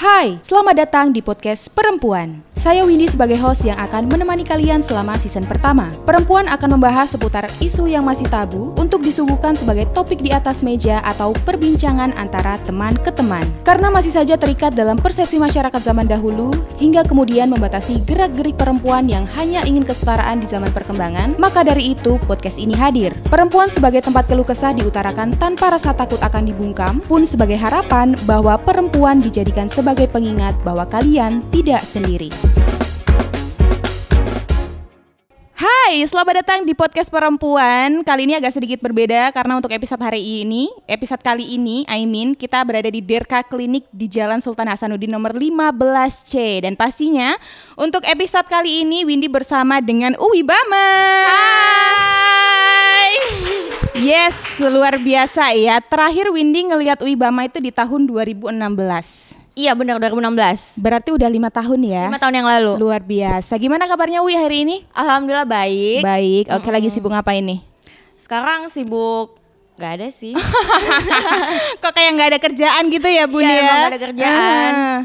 Hai, selamat datang di podcast Perempuan. Saya Windy sebagai host yang akan menemani kalian selama season pertama. Perempuan akan membahas seputar isu yang masih tabu untuk disuguhkan sebagai topik di atas meja atau perbincangan antara teman ke teman. Karena masih saja terikat dalam persepsi masyarakat zaman dahulu, hingga kemudian membatasi gerak-gerik perempuan yang hanya ingin kesetaraan di zaman perkembangan, maka dari itu podcast ini hadir. Perempuan sebagai tempat keluh kesah diutarakan tanpa rasa takut akan dibungkam, pun sebagai harapan bahwa perempuan dijadikan sebagai pengingat bahwa kalian tidak sendiri. Hai, selamat datang di podcast perempuan. Kali ini agak sedikit berbeda karena untuk episode hari ini, episode kali ini, I mean, kita berada di Derka Klinik di Jalan Sultan Hasanuddin nomor 15C dan pastinya untuk episode kali ini Windy bersama dengan Uwi Bama. Hai. Yes, luar biasa ya. Terakhir Windy ngelihat Uwi Bama itu di tahun 2016. Iya benar 2016. Berarti udah lima tahun ya. Lima tahun yang lalu. Luar biasa. Gimana kabarnya Uwi hari ini? Alhamdulillah baik. Baik. Oke, lagi sibuk ngapain nih? Sekarang sibuk Gak ada sih. Kok kayak nggak ada kerjaan gitu ya Bun Iya, ya? emang nggak ada kerjaan. Ah.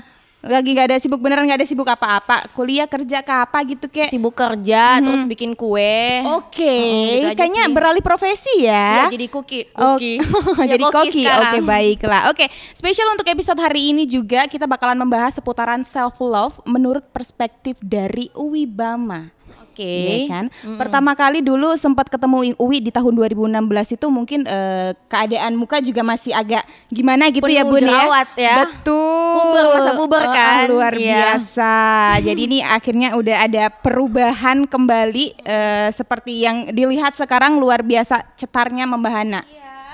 Lagi nggak ada sibuk beneran nggak ada sibuk apa-apa. Kuliah kerja ke apa gitu kayak. sibuk kerja terus bikin kue. Oke, Mm, gitu aja kayaknya sih. beralih profesi Iya, ya. jadi cookie. Oh. Ya, jadi koki. Oke, sekarang. baiklah. Oke, spesial untuk episode hari ini juga kita bakalan membahas seputaran self love menurut perspektif dari Uwi Oke. Iya kan? Pertama kali dulu sempat ketemu Uwi di tahun 2016 itu mungkin eh, keadaan muka juga masih agak gimana gitu ya Penuh Bun ya. jerawat ya. Betul. Puber, masa puber eh, kan? luar Iya. biasa. Jadi ini akhirnya udah ada perubahan kembali eh, seperti yang dilihat sekarang luar biasa cetarnya membahana.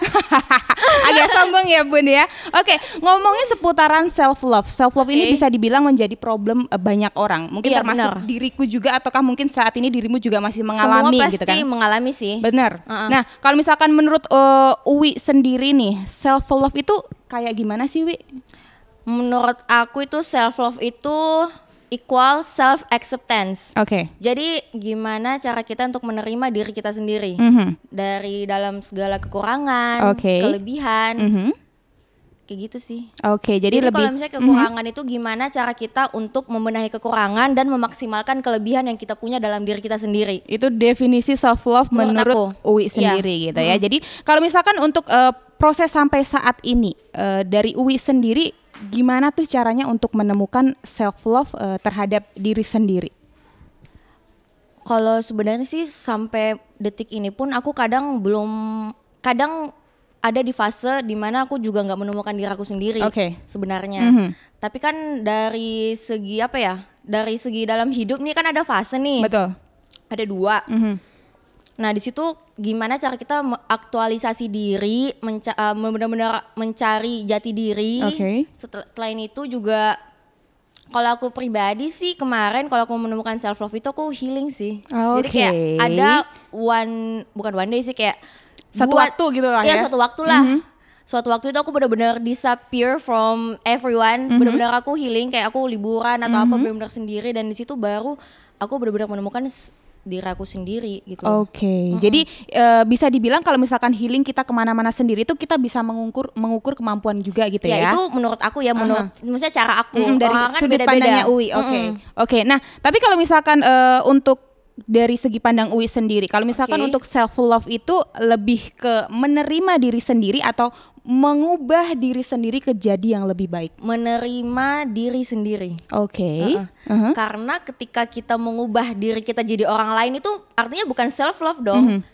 Agak sombong ya Bun ya. Oke, ngomongin seputaran self love. Self love ini Oke. bisa dibilang menjadi problem eh, banyak orang. Mungkin Iya, termasuk benar. diriku juga ataukah mungkin saat ini dirimu juga masih Semua mengalami pasti gitu kan? mengalami sih. Bener. Uh-uh. Nah, kalau misalkan menurut eh, Uwi sendiri nih, self love itu kayak gimana sih, Wi? Menurut aku itu self love itu equal self acceptance. Oke. Jadi gimana cara kita untuk menerima diri kita sendiri Mhm. dari dalam segala kekurangan, Oke. kelebihan, Mhm. kayak gitu sih. Oke, jadi, Jadi, lebih kalau misalnya kekurangan itu gimana cara kita untuk membenahi kekurangan dan memaksimalkan kelebihan yang kita punya dalam diri kita sendiri. itu definisi self love Menurut menurut, aku. Uwi Iya. sendiri gitu ya. Jadi kalau misalkan untuk eh, proses sampai saat ini eh, dari Uwi sendiri gimana tuh caranya untuk menemukan self love terhadap diri sendiri? Kalau sebenarnya sih sampai detik ini pun aku kadang belum kadang ada di fase di mana aku juga nggak menemukan diri aku sendiri Oke. sebenarnya. Mhm. Tapi kan dari segi apa ya? Dari segi dalam hidup nih kan ada fase nih. Betul. Ada dua. Mhm. Nah di situ gimana cara kita aktualisasi diri, menca- benar-benar mencari jati diri. Oke. Setel- Selain itu juga kalau aku pribadi sih kemarin kalau aku menemukan self love itu aku healing sih. Jadi kayak ada one bukan one day sih kayak Satu dua- waktu gitu lah Iya ya. satu waktu lah. Suatu waktu itu aku benar-benar disappear from everyone. Benar-benar aku healing kayak aku liburan atau apa benar-benar sendiri dan di situ baru aku benar-benar menemukan diri aku sendiri gitu. Oke, jadi eh, bisa dibilang kalau misalkan healing kita ke mana-mana sendiri itu kita bisa mengukur mengukur kemampuan juga gitu ya? ya, itu menurut aku ya menurut maksudnya cara aku Mm, dari Orang kan sudut beda-beda. pandangnya Uwi. Oke. Oke. Nah, tapi kalau misalkan eh, untuk dari segi pandang Uwi sendiri, kalau misalkan Oke. untuk self love itu lebih ke menerima diri sendiri atau mengubah diri sendiri ke jadi yang lebih baik. menerima diri sendiri. Oke. Heeh. Uh-huh. Karena ketika kita mengubah diri kita jadi orang lain itu artinya bukan self love dong.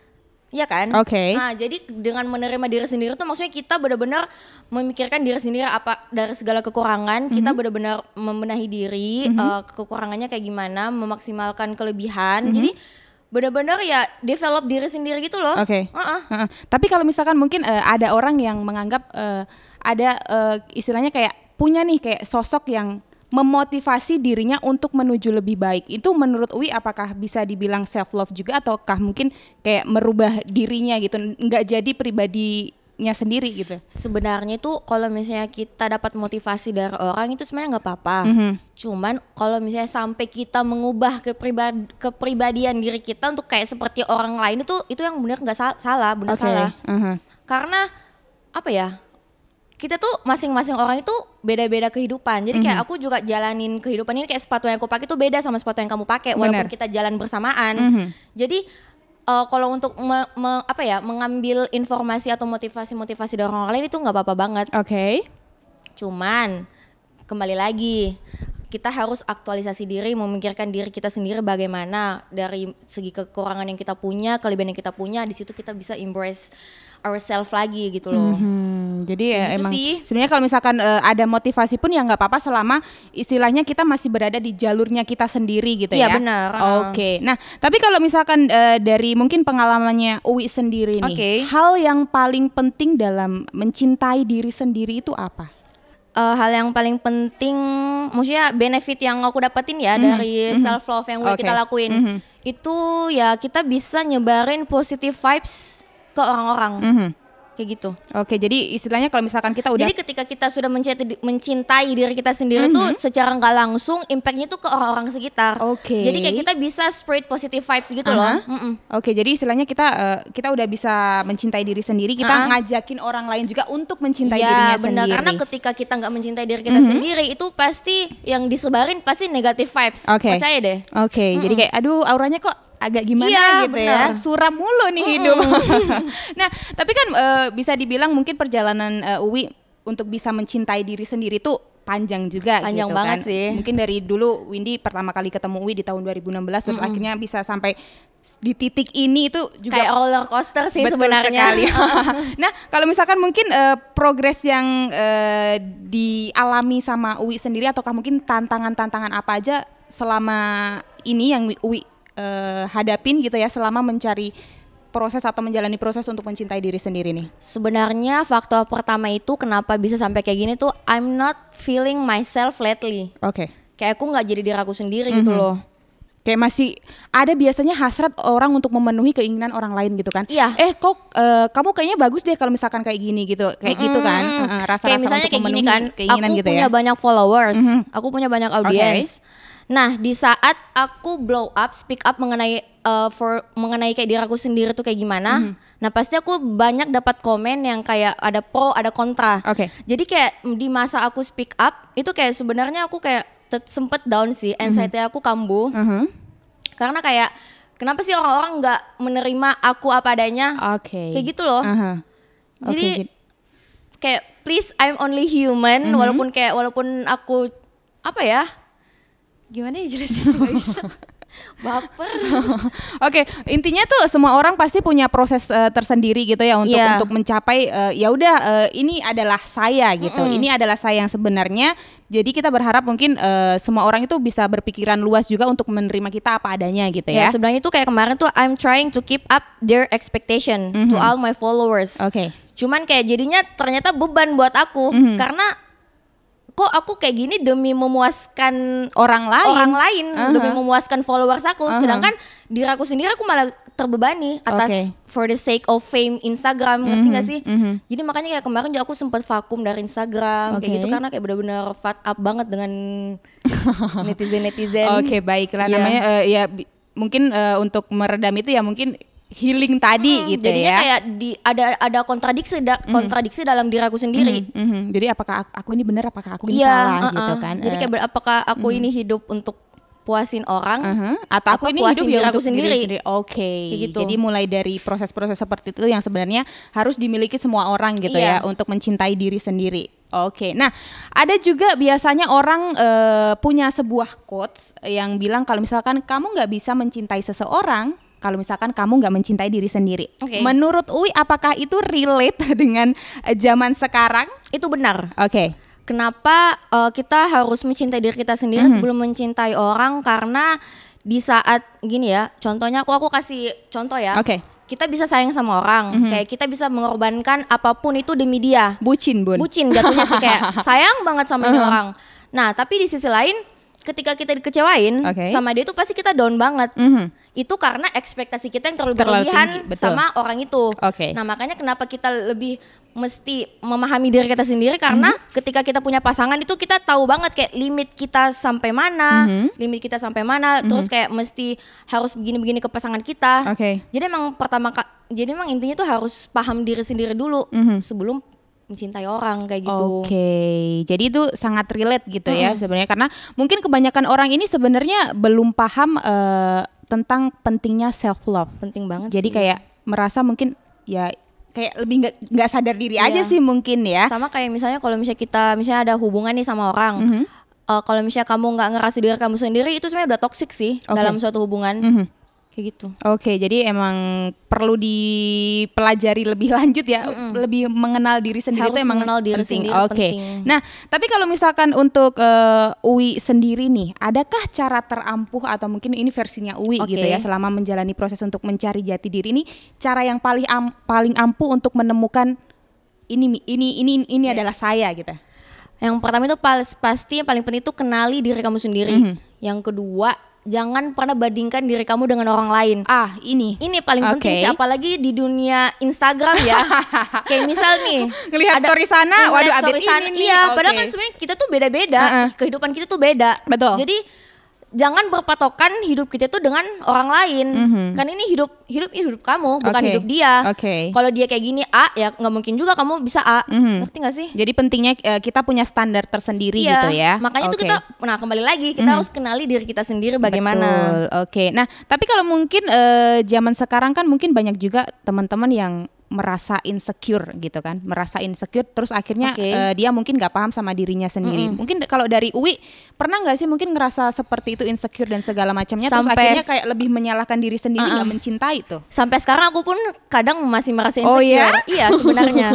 Iya kan? Oke. Nah, jadi dengan menerima diri sendiri itu maksudnya kita benar-benar memikirkan diri sendiri apa dari segala kekurangan, kita Mm-hmm. benar-benar membenahi diri, eh, kekurangannya kayak gimana, memaksimalkan kelebihan. Mm-hmm. Jadi benar-benar ya develop diri sendiri gitu loh. Oke. Heeh. Heeh. Tapi kalau misalkan mungkin eh, ada orang yang menganggap eh, ada eh, istilahnya kayak punya nih kayak sosok yang memotivasi dirinya untuk menuju lebih baik. Itu menurut Uwi apakah bisa dibilang self love juga ataukah mungkin kayak merubah dirinya gitu, nggak jadi pribadinya sendiri gitu. Sebenarnya itu kalau misalnya kita dapat motivasi dari orang itu sebenarnya nggak apa-apa. Mhm. Cuman kalau misalnya sampai kita mengubah kepribad kepribadian diri kita untuk kayak seperti orang lain itu itu yang benar nggak sa- salah, benar Oke. salah. Mhm. Karena apa ya? kita tuh masing-masing orang itu beda-beda kehidupan. Jadi kayak aku juga jalanin kehidupan ini kayak sepatu yang aku pakai tuh beda sama sepatu yang kamu pakai walaupun kita jalan bersamaan. Jadi eh, kalau untuk me- me- apa ya mengambil informasi atau motivasi-motivasi dari orang lain itu nggak apa-apa banget. Oke. Cuman kembali lagi kita harus aktualisasi diri, memikirkan diri kita sendiri bagaimana dari segi kekurangan yang kita punya, kelebihan yang kita punya, di situ kita bisa embrace ourselves lagi gitu loh. Hmm, jadi ya gitu emang sebenarnya kalau misalkan eh, ada motivasi pun ya nggak apa-apa selama istilahnya kita masih berada di jalurnya kita sendiri gitu Iya, ya. benar. Oke. Nah, tapi kalau misalkan eh, dari mungkin pengalamannya Uwi sendiri nih, Oke. hal yang paling penting dalam mencintai diri sendiri itu apa? Eh, hal yang paling penting, maksudnya benefit yang aku dapetin ya dari self love yang udah Oke. kita lakuin, itu ya kita bisa nyebarin positive vibes ke orang-orang, kayak gitu. Oke, jadi istilahnya kalau misalkan kita udah Jadi ketika kita sudah mencintai, mencintai diri kita sendiri tuh secara nggak langsung impactnya tuh ke orang-orang sekitar. Oke. Jadi kayak kita bisa spread positive vibes gitu loh. Aha. Mm-mm. Oke, jadi istilahnya kita eh, kita udah bisa mencintai diri sendiri, kita Ah. ngajakin orang lain juga untuk mencintai Iya dirinya benar sendiri. Mhm. karena ketika kita nggak mencintai diri kita sendiri itu pasti yang disebarin pasti negative vibes. Oke. Percaya deh. Oke, jadi kayak aduh auranya kok agak gimana Iya, gitu benar. ya. Suram mulu nih hidup. nah, tapi kan eh, bisa dibilang mungkin perjalanan eh, Uwi untuk bisa mencintai diri sendiri tuh panjang juga Panjang gitu banget kan. sih. Mungkin dari dulu Windy pertama kali ketemu Uwi di tahun 2016 terus akhirnya bisa sampai di titik ini itu juga Kayak roller coaster sih Betul sebenarnya. sekali. nah, kalau misalkan mungkin eh, progres yang eh, dialami sama Uwi sendiri ataukah mungkin tantangan-tantangan apa aja selama ini yang Uwi eh, hadapin gitu ya selama mencari proses atau menjalani proses untuk mencintai diri sendiri nih. Sebenarnya faktor pertama itu kenapa bisa sampai kayak gini tuh I'm not feeling myself lately. Oke. Kayak aku nggak jadi diri aku sendiri gitu loh. Kayak masih ada biasanya hasrat orang untuk memenuhi keinginan orang lain gitu kan. Iya. Eh kok eh, kamu kayaknya bagus deh kalau misalkan kayak gini gitu. Kayak gitu kan. Mm-mm. Eh, eh, Rasa-rasa kayak misalnya untuk kayak gini memenuhi kan, keinginan aku gitu punya ya. banyak followers, aku punya banyak audience. Nah di saat aku blow up, speak up mengenai uh, for mengenai kayak diri aku sendiri tuh kayak gimana. Nah pasti aku banyak dapat komen yang kayak ada pro, ada kontra. Oke. Jadi kayak di masa aku speak up itu kayak sebenarnya aku kayak sempet down sih, anxiety aku kambuh. Mhm. Karena kayak kenapa sih orang-orang nggak menerima aku apa adanya? Oke. Kayak gitu loh. Aha. Oke, Jadi kayak please I'm only human Mhm. walaupun kayak walaupun aku apa ya? Gimana ya jelasin bisa. Baper. Oke, intinya tuh semua orang pasti punya proses eh, tersendiri gitu ya untuk Iya. untuk mencapai eh, ya udah eh, ini adalah saya gitu. Ini adalah saya yang sebenarnya. Jadi kita berharap mungkin eh, semua orang itu bisa berpikiran luas juga untuk menerima kita apa adanya gitu ya ya. sebenarnya tuh kayak kemarin tuh I'm trying to keep up their expectation to Mhm. all my followers. Oke. Cuman kayak jadinya ternyata beban buat aku Mhm. karena kok aku kayak gini demi memuaskan Orang lain. orang lain Aha. demi memuaskan followers aku Aha. sedangkan diri aku sendiri aku malah terbebani atas Oke. for the sake of fame Instagram ngerti Mhm, gak sih mhm. jadi makanya kayak kemarin juga aku sempat vakum dari Instagram kayak Oke. gitu karena kayak benar-benar fat up banget dengan netizen netizen Oke, baiklah Iya. namanya eh, ya mungkin eh, untuk meredam itu ya mungkin healing tadi gitu jadinya ya. kayak di ada ada kontradiksi da- kontradiksi dalam diri aku sendiri Mhm, mhm. Jadi apakah aku- aku ini benar apakah aku ini Iya, salah uh-uh. gitu kan. jadi Eh, kayak ber- apakah aku ini hidup untuk puasin orang Mhm. Atau aku ini hidup ya untuk sendiri? diri Oke. Kayak gitu. Jadi mulai dari proses-proses seperti itu yang sebenarnya harus dimiliki semua orang gitu Iya. ya untuk mencintai diri sendiri. Oke. Nah, ada juga biasanya orang eh, punya sebuah quotes yang bilang kalau misalkan kamu nggak bisa mencintai seseorang kalau misalkan kamu nggak mencintai diri sendiri. Oke. Menurut Uwi, apakah itu relate dengan eh, zaman sekarang? itu benar Oke. Kenapa uh, kita harus mencintai diri kita sendiri sebelum mencintai orang? Karena di saat gini ya, contohnya aku aku kasih contoh ya. Oke. Kita bisa sayang sama orang, kayak kita bisa mengorbankan apa pun itu demi dia. Bucin, Bun. Bucin jatuhnya sih kayak sayang banget sama ini orang. Nah, tapi di sisi lain ketika kita dikecewain Oke. sama dia itu pasti kita down banget. Mhm. Itu karena ekspektasi kita yang terlalu, Terlalu berlebihan tinggi, betul. sama orang itu. Oke. Nah, makanya kenapa kita lebih mesti memahami diri kita sendiri karena Mhm. ketika kita punya pasangan itu kita tahu banget kayak limit kita sampai mana, Mhm. limit kita sampai mana, terus kayak mesti harus begini-begini ke pasangan kita. Oke. Jadi emang pertama jadi emang intinya tuh harus paham diri sendiri dulu Mhm. sebelum mencintai orang kayak gitu. Oke, jadi itu sangat relate gitu ya sebenarnya karena mungkin kebanyakan orang ini sebenarnya belum paham eh, tentang pentingnya self love. Penting banget Jadi sih. kayak merasa mungkin ya kayak lebih nggak nggak sadar diri aja Iya. sih mungkin ya. sama kayak misalnya kalau misalnya kita misalnya ada hubungan nih sama orang. Mhm. eh, kalau misalnya kamu nggak ngerasa diri kamu sendiri itu sebenarnya udah toxic sih Oke. dalam suatu hubungan. Mhm. Kayak gitu. Oke, jadi emang perlu dipelajari lebih lanjut ya, lebih mengenal diri sendiri Harus itu emang mengenal diri penting. Oke. penting. Nah, tapi kalau misalkan untuk eh, Uwi sendiri nih, adakah cara terampuh atau mungkin ini versinya Uwi Oke. gitu ya selama menjalani proses untuk mencari jati diri ini, cara yang paling am- paling ampuh untuk menemukan ini ini ini ini Iya. adalah saya gitu. Yang pertama itu pas, pasti yang paling penting itu kenali diri kamu sendiri. Mhm. Yang kedua, jangan pernah bandingkan diri kamu dengan orang lain. Ah, ini. Ini paling penting Oke. sih apalagi di dunia Instagram ya. Kayak misal nih Ngelihat story sana, waduh, story update sana. ini nih. Iya, padahal Oke. kan sebenarnya kita tuh beda-beda. Uh-uh. Kehidupan kita tuh beda. Betul. Jadi jangan berpatokan hidup kita tuh dengan orang lain. Kan ini hidup hidup hidup kamu, bukan hidup dia. Oke. Kalau dia kayak gini A, ya nggak mungkin juga kamu bisa A. Mhm. Ngerti gak sih? Jadi pentingnya eh, kita punya standar tersendiri Iya, gitu ya. Makanya tuh Oke. kita nah kembali lagi kita harus kenali diri kita sendiri bagaimana. Betul, Oke. Nah, tapi kalau mungkin eh, zaman sekarang kan mungkin banyak juga teman-teman yang merasa insecure gitu kan, merasa insecure terus akhirnya Oke. eh, dia mungkin nggak paham sama dirinya sendiri. Mungkin kalau dari Uwi pernah nggak sih mungkin ngerasa seperti itu insecure dan segala macamnya terus Sampai akhirnya kayak lebih menyalahkan diri sendiri nggak mencintai tuh. Sampai sekarang aku pun kadang masih merasa Oh, insecure. ya? Iya sebenarnya.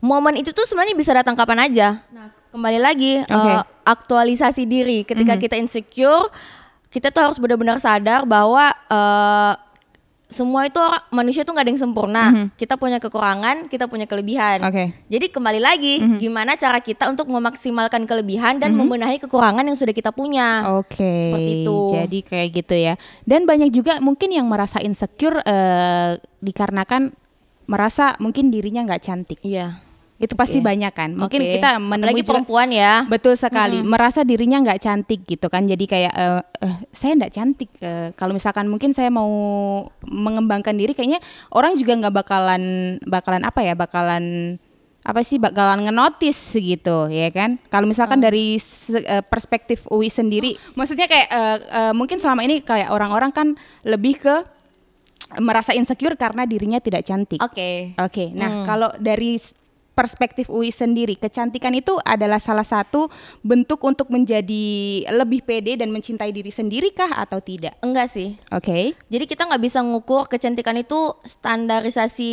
Momen itu tuh sebenarnya bisa datang kapan aja. Nah kembali lagi Oke. Mhm. eh, aktualisasi diri. Ketika kita insecure, kita tuh harus benar-benar sadar bahwa eh, semua itu orang manusia tuh nggak ada yang sempurna. Kita punya kekurangan, kita punya kelebihan. Mhm. Jadi kembali lagi, gimana cara kita untuk memaksimalkan kelebihan dan membenahi kekurangan yang sudah kita punya. Oke, Seperti itu. jadi kayak gitu ya. Dan banyak juga mungkin yang merasa insecure eh, dikarenakan merasa mungkin dirinya nggak cantik. Iya. Itu pasti Oke. banyak kan. Mungkin Oke. kita menemui Apalagi juga perempuan ya. betul sekali merasa dirinya nggak cantik gitu kan. Jadi kayak eh, eh, saya nggak cantik. Eh, kalau misalkan mungkin saya mau mengembangkan diri, kayaknya orang juga nggak bakalan bakalan apa ya, bakalan apa sih bakalan ngenotis gitu ya kan kalau misalkan dari se- eh, perspektif UI sendiri maksudnya kayak eh, eh, mungkin selama ini kayak orang-orang kan lebih ke merasa insecure karena dirinya tidak cantik Oke. Oke, nah kalau dari perspektif UI sendiri, kecantikan itu adalah salah satu bentuk untuk menjadi lebih pede dan mencintai diri sendiri kah atau tidak? Enggak sih. Oke, Jadi kita nggak bisa ngukur kecantikan itu standarisasi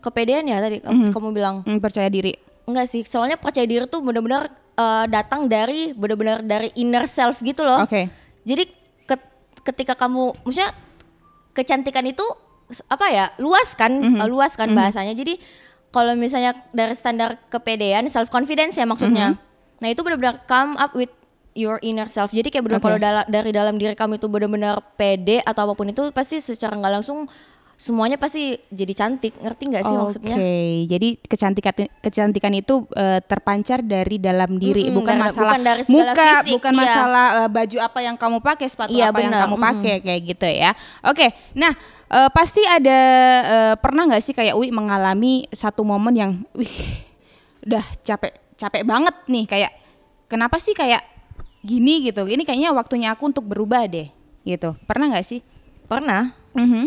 kepedean ya tadi kamu- kamu bilang. Hmm, percaya diri. Enggak sih. Soalnya percaya diri tuh benar-benar eh, datang dari benar-benar dari inner self gitu loh. Oke, Jadi ke- ketika kamu maksudnya kecantikan itu apa ya? luas kan? Mhm. eh, luas kan bahasanya. Jadi kalau misalnya dari standar kepedean, self confidence ya maksudnya. Mhm. Nah, itu benar-benar come up with your inner self. Jadi kayak benar Oke. kalau dala- dari dalam diri kamu itu benar-benar pede atau apa pun itu pasti secara nggak langsung semuanya pasti jadi cantik. Ngerti nggak sih oke. maksudnya? Jadi kecantikan kecantikan itu eh, terpancar dari dalam diri, Mm-mm, bukan nggak ada- masalah bukan dari muka, fisik, bukan iya. masalah eh, baju apa yang kamu pakai, sepatu Iya, apa yang benar, kamu mm. pakai kayak gitu ya. Oke, nah eh, pasti ada eh, pernah nggak sih kayak Uwi mengalami satu momen yang, wih, udah capek capek banget nih kayak kenapa sih kayak gini gitu? Ini kayaknya waktunya aku untuk berubah deh, gitu. Pernah nggak sih? Pernah. Mhm.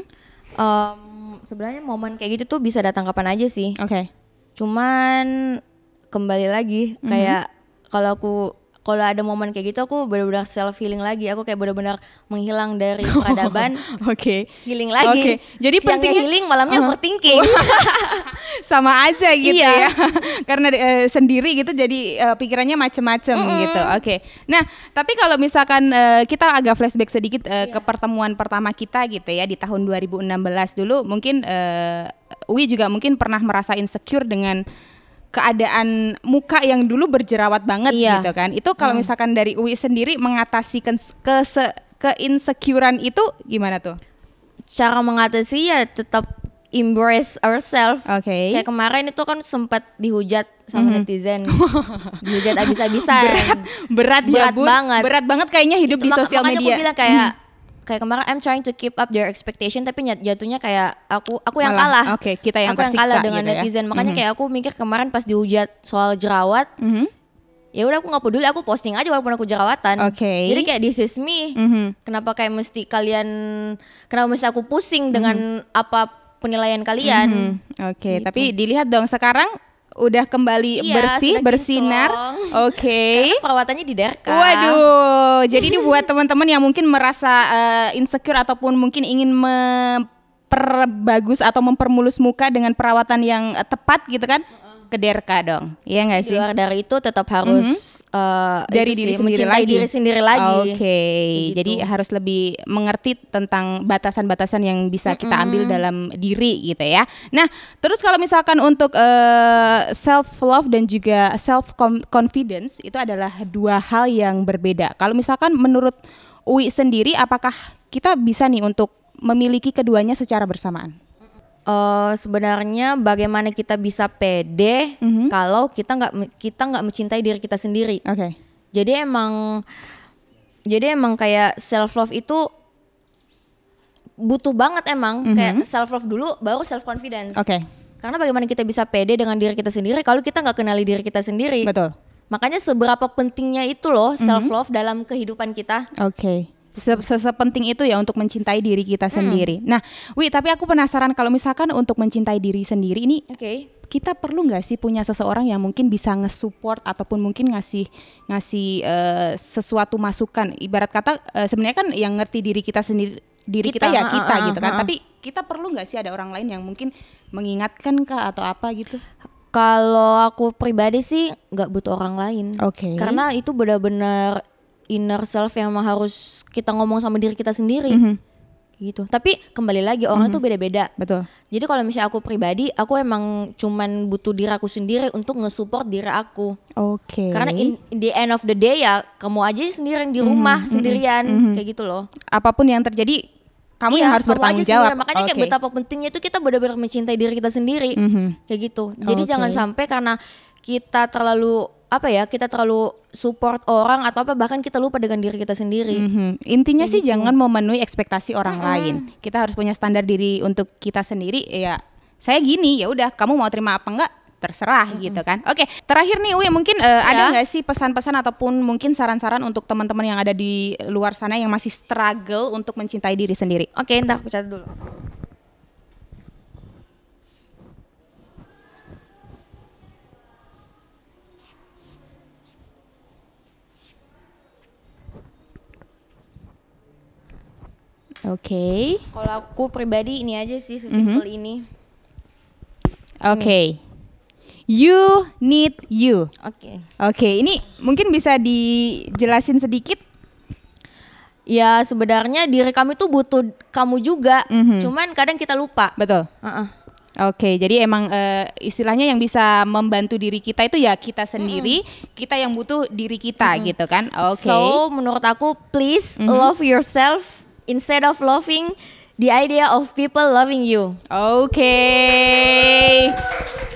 Em, sebenarnya momen kayak gitu tuh bisa datang kapan aja sih. Oke. Cuman kembali lagi Mhm. kayak kalau aku kalau ada momen kayak gitu aku benar-benar self healing lagi. Aku kayak benar-benar menghilang dari peradaban, Oke. healing lagi. Oke, jadi Siangnya pentingnya- healing, malamnya Uh-huh. overthinking. sama aja gitu Iya. ya karena eh, sendiri gitu jadi eh, pikirannya macem-macem gitu oke nah tapi kalau misalkan eh, kita agak flashback sedikit eh, Iya. ke pertemuan pertama kita gitu ya di tahun 2016 dulu mungkin eh, Uwi juga mungkin pernah merasa insecure dengan keadaan muka yang dulu berjerawat banget Iya. gitu kan itu kalau misalkan dari Uwi sendiri mengatasi kes- kese keinsecurean itu gimana tuh Cara mengatasi ya tetap embrace ourselves. oke Kayak kemarin itu kan sempat dihujat sama netizen. dihujat abis-abisan. berat ya Berat bun banget. berat banget kayaknya hidup Itu di sosial makanya media aku bilang kayak kayak kemarin I'm trying to keep up their expectation tapi jatuhnya kayak aku aku yang Malah, kalah. oke, kita yang aku yang kalah dengan gitu ya. netizen. Makanya kayak aku mikir kemarin pas dihujat soal jerawat, Mhm. ya udah aku nggak peduli, aku posting aja walaupun aku jerawatan. Oke. Jadi kayak this is me. Mhm. Kenapa kayak mesti kalian kenapa mesti aku pusing dengan apa penilaian kalian? Hmm, Oke, tapi dilihat dong sekarang udah kembali Iya, bersih, bersinar. Oke. Karena perawatannya di Derka. Waduh, jadi ini buat teman-teman yang mungkin merasa eh, insecure ataupun mungkin ingin memperbagus atau mempermulus muka dengan perawatan yang tepat gitu kan? Ke Derka dong. Iya nggak Di sih? luar dari itu tetap harus eh, dari itu diri sih, sendiri lagi. diri sendiri lagi. Oke, jadi gitu. harus lebih mengerti tentang batasan-batasan yang bisa kita ambil dalam diri gitu ya. Nah, terus kalau misalkan untuk self love dan juga self confidence itu adalah dua hal yang berbeda. Kalau misalkan menurut Uwi sendiri, apakah kita bisa nih untuk memiliki keduanya secara bersamaan? Eh, sebenarnya bagaimana kita bisa pede Mhm. kalau kita nggak kita nggak mencintai diri kita sendiri. Oke. Jadi emang jadi emang kayak self love itu butuh banget emang kayak self love dulu baru self confidence. Mhm. Oke. Karena bagaimana kita bisa pede dengan diri kita sendiri kalau kita nggak kenali diri kita sendiri. Betul. Makanya seberapa pentingnya itu loh self love dalam kehidupan kita. Oke. Se- se- Sepenting itu ya untuk mencintai diri kita Hmm. sendiri. Nah, Wi, tapi aku penasaran kalau misalkan untuk mencintai diri sendiri ini Oke. kita perlu nggak sih punya seseorang yang mungkin bisa nge-support ataupun mungkin ngasih ngasih eh, sesuatu masukan. Ibarat kata eh, sebenarnya kan yang ngerti diri kita sendiri diri kita, Kita, ya kita ha, gitu kan. ha, ha. Tapi kita perlu nggak sih ada orang lain yang mungkin mengingatkan kah atau apa gitu? Kalau aku pribadi sih nggak butuh orang lain. Oke. Karena itu benar-benar inner self yang harus kita ngomong sama diri kita sendiri. Mhm. Gitu. Tapi kembali lagi orang tuh beda-beda. Betul. Jadi kalau misalnya aku pribadi, aku emang cuman butuh diri aku sendiri untuk nge-support diri aku. Oke. Karena in, in the end of the day ya kamu aja sendirian Mhm, di rumah sendirian kayak gitu loh. apa pun yang terjadi kamu Iya, yang harus bertanggung jawab. Makanya kayak Oke. betapa pentingnya itu kita benar-benar mencintai diri kita sendiri. Mhm. Kayak gitu. Jadi Oke. jangan sampai karena kita terlalu apa ya, kita terlalu support orang atau apa bahkan kita lupa dengan diri kita sendiri. Mhm. Intinya sih gitu. jangan memenuhi ekspektasi orang lain. Kita harus punya standar diri untuk kita sendiri. Ya, saya gini, ya udah. Kamu mau terima apa enggak? Terserah gitu kan. Oke, terakhir nih, Uwi, mungkin ada Ya. nggak sih pesan-pesan ataupun mungkin saran-saran untuk teman-teman yang ada di luar sana yang masih struggle untuk mencintai diri sendiri? Oke, entar aku catat dulu. Oke, Kalau aku pribadi ini aja sih sesimpel ini. oke. You need you. Oke. Oke, ini mungkin bisa dijelasin sedikit. Ya sebenarnya diri kami tuh butuh kamu juga. Cuman kadang kita lupa. Betul. Heeh. Oke, jadi emang eh, istilahnya yang bisa membantu diri kita itu ya kita sendiri, kita yang butuh diri kita gitu kan. Oke. So menurut aku please love yourself instead of loving the idea of people loving you. Oke.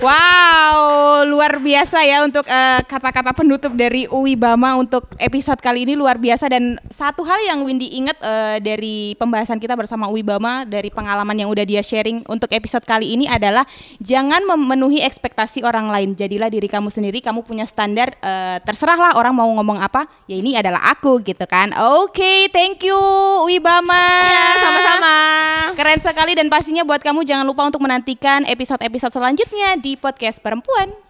Wow, luar biasa ya untuk eh, kata-kata penutup dari Uwi Bama untuk episode kali ini luar biasa dan satu hal yang Windy ingat eh, dari pembahasan kita bersama Uwi Bama dari pengalaman yang udah dia sharing untuk episode kali ini adalah jangan memenuhi ekspektasi orang lain. Jadilah diri kamu sendiri, kamu punya standar eh, terserahlah orang mau ngomong apa, ya ini adalah aku gitu kan. Oke, thank you Uwi Bama. Ya, sama-sama. Keren sekali dan pastinya buat kamu jangan lupa untuk menantikan episode-episode selanjutnya di podcast perempuan.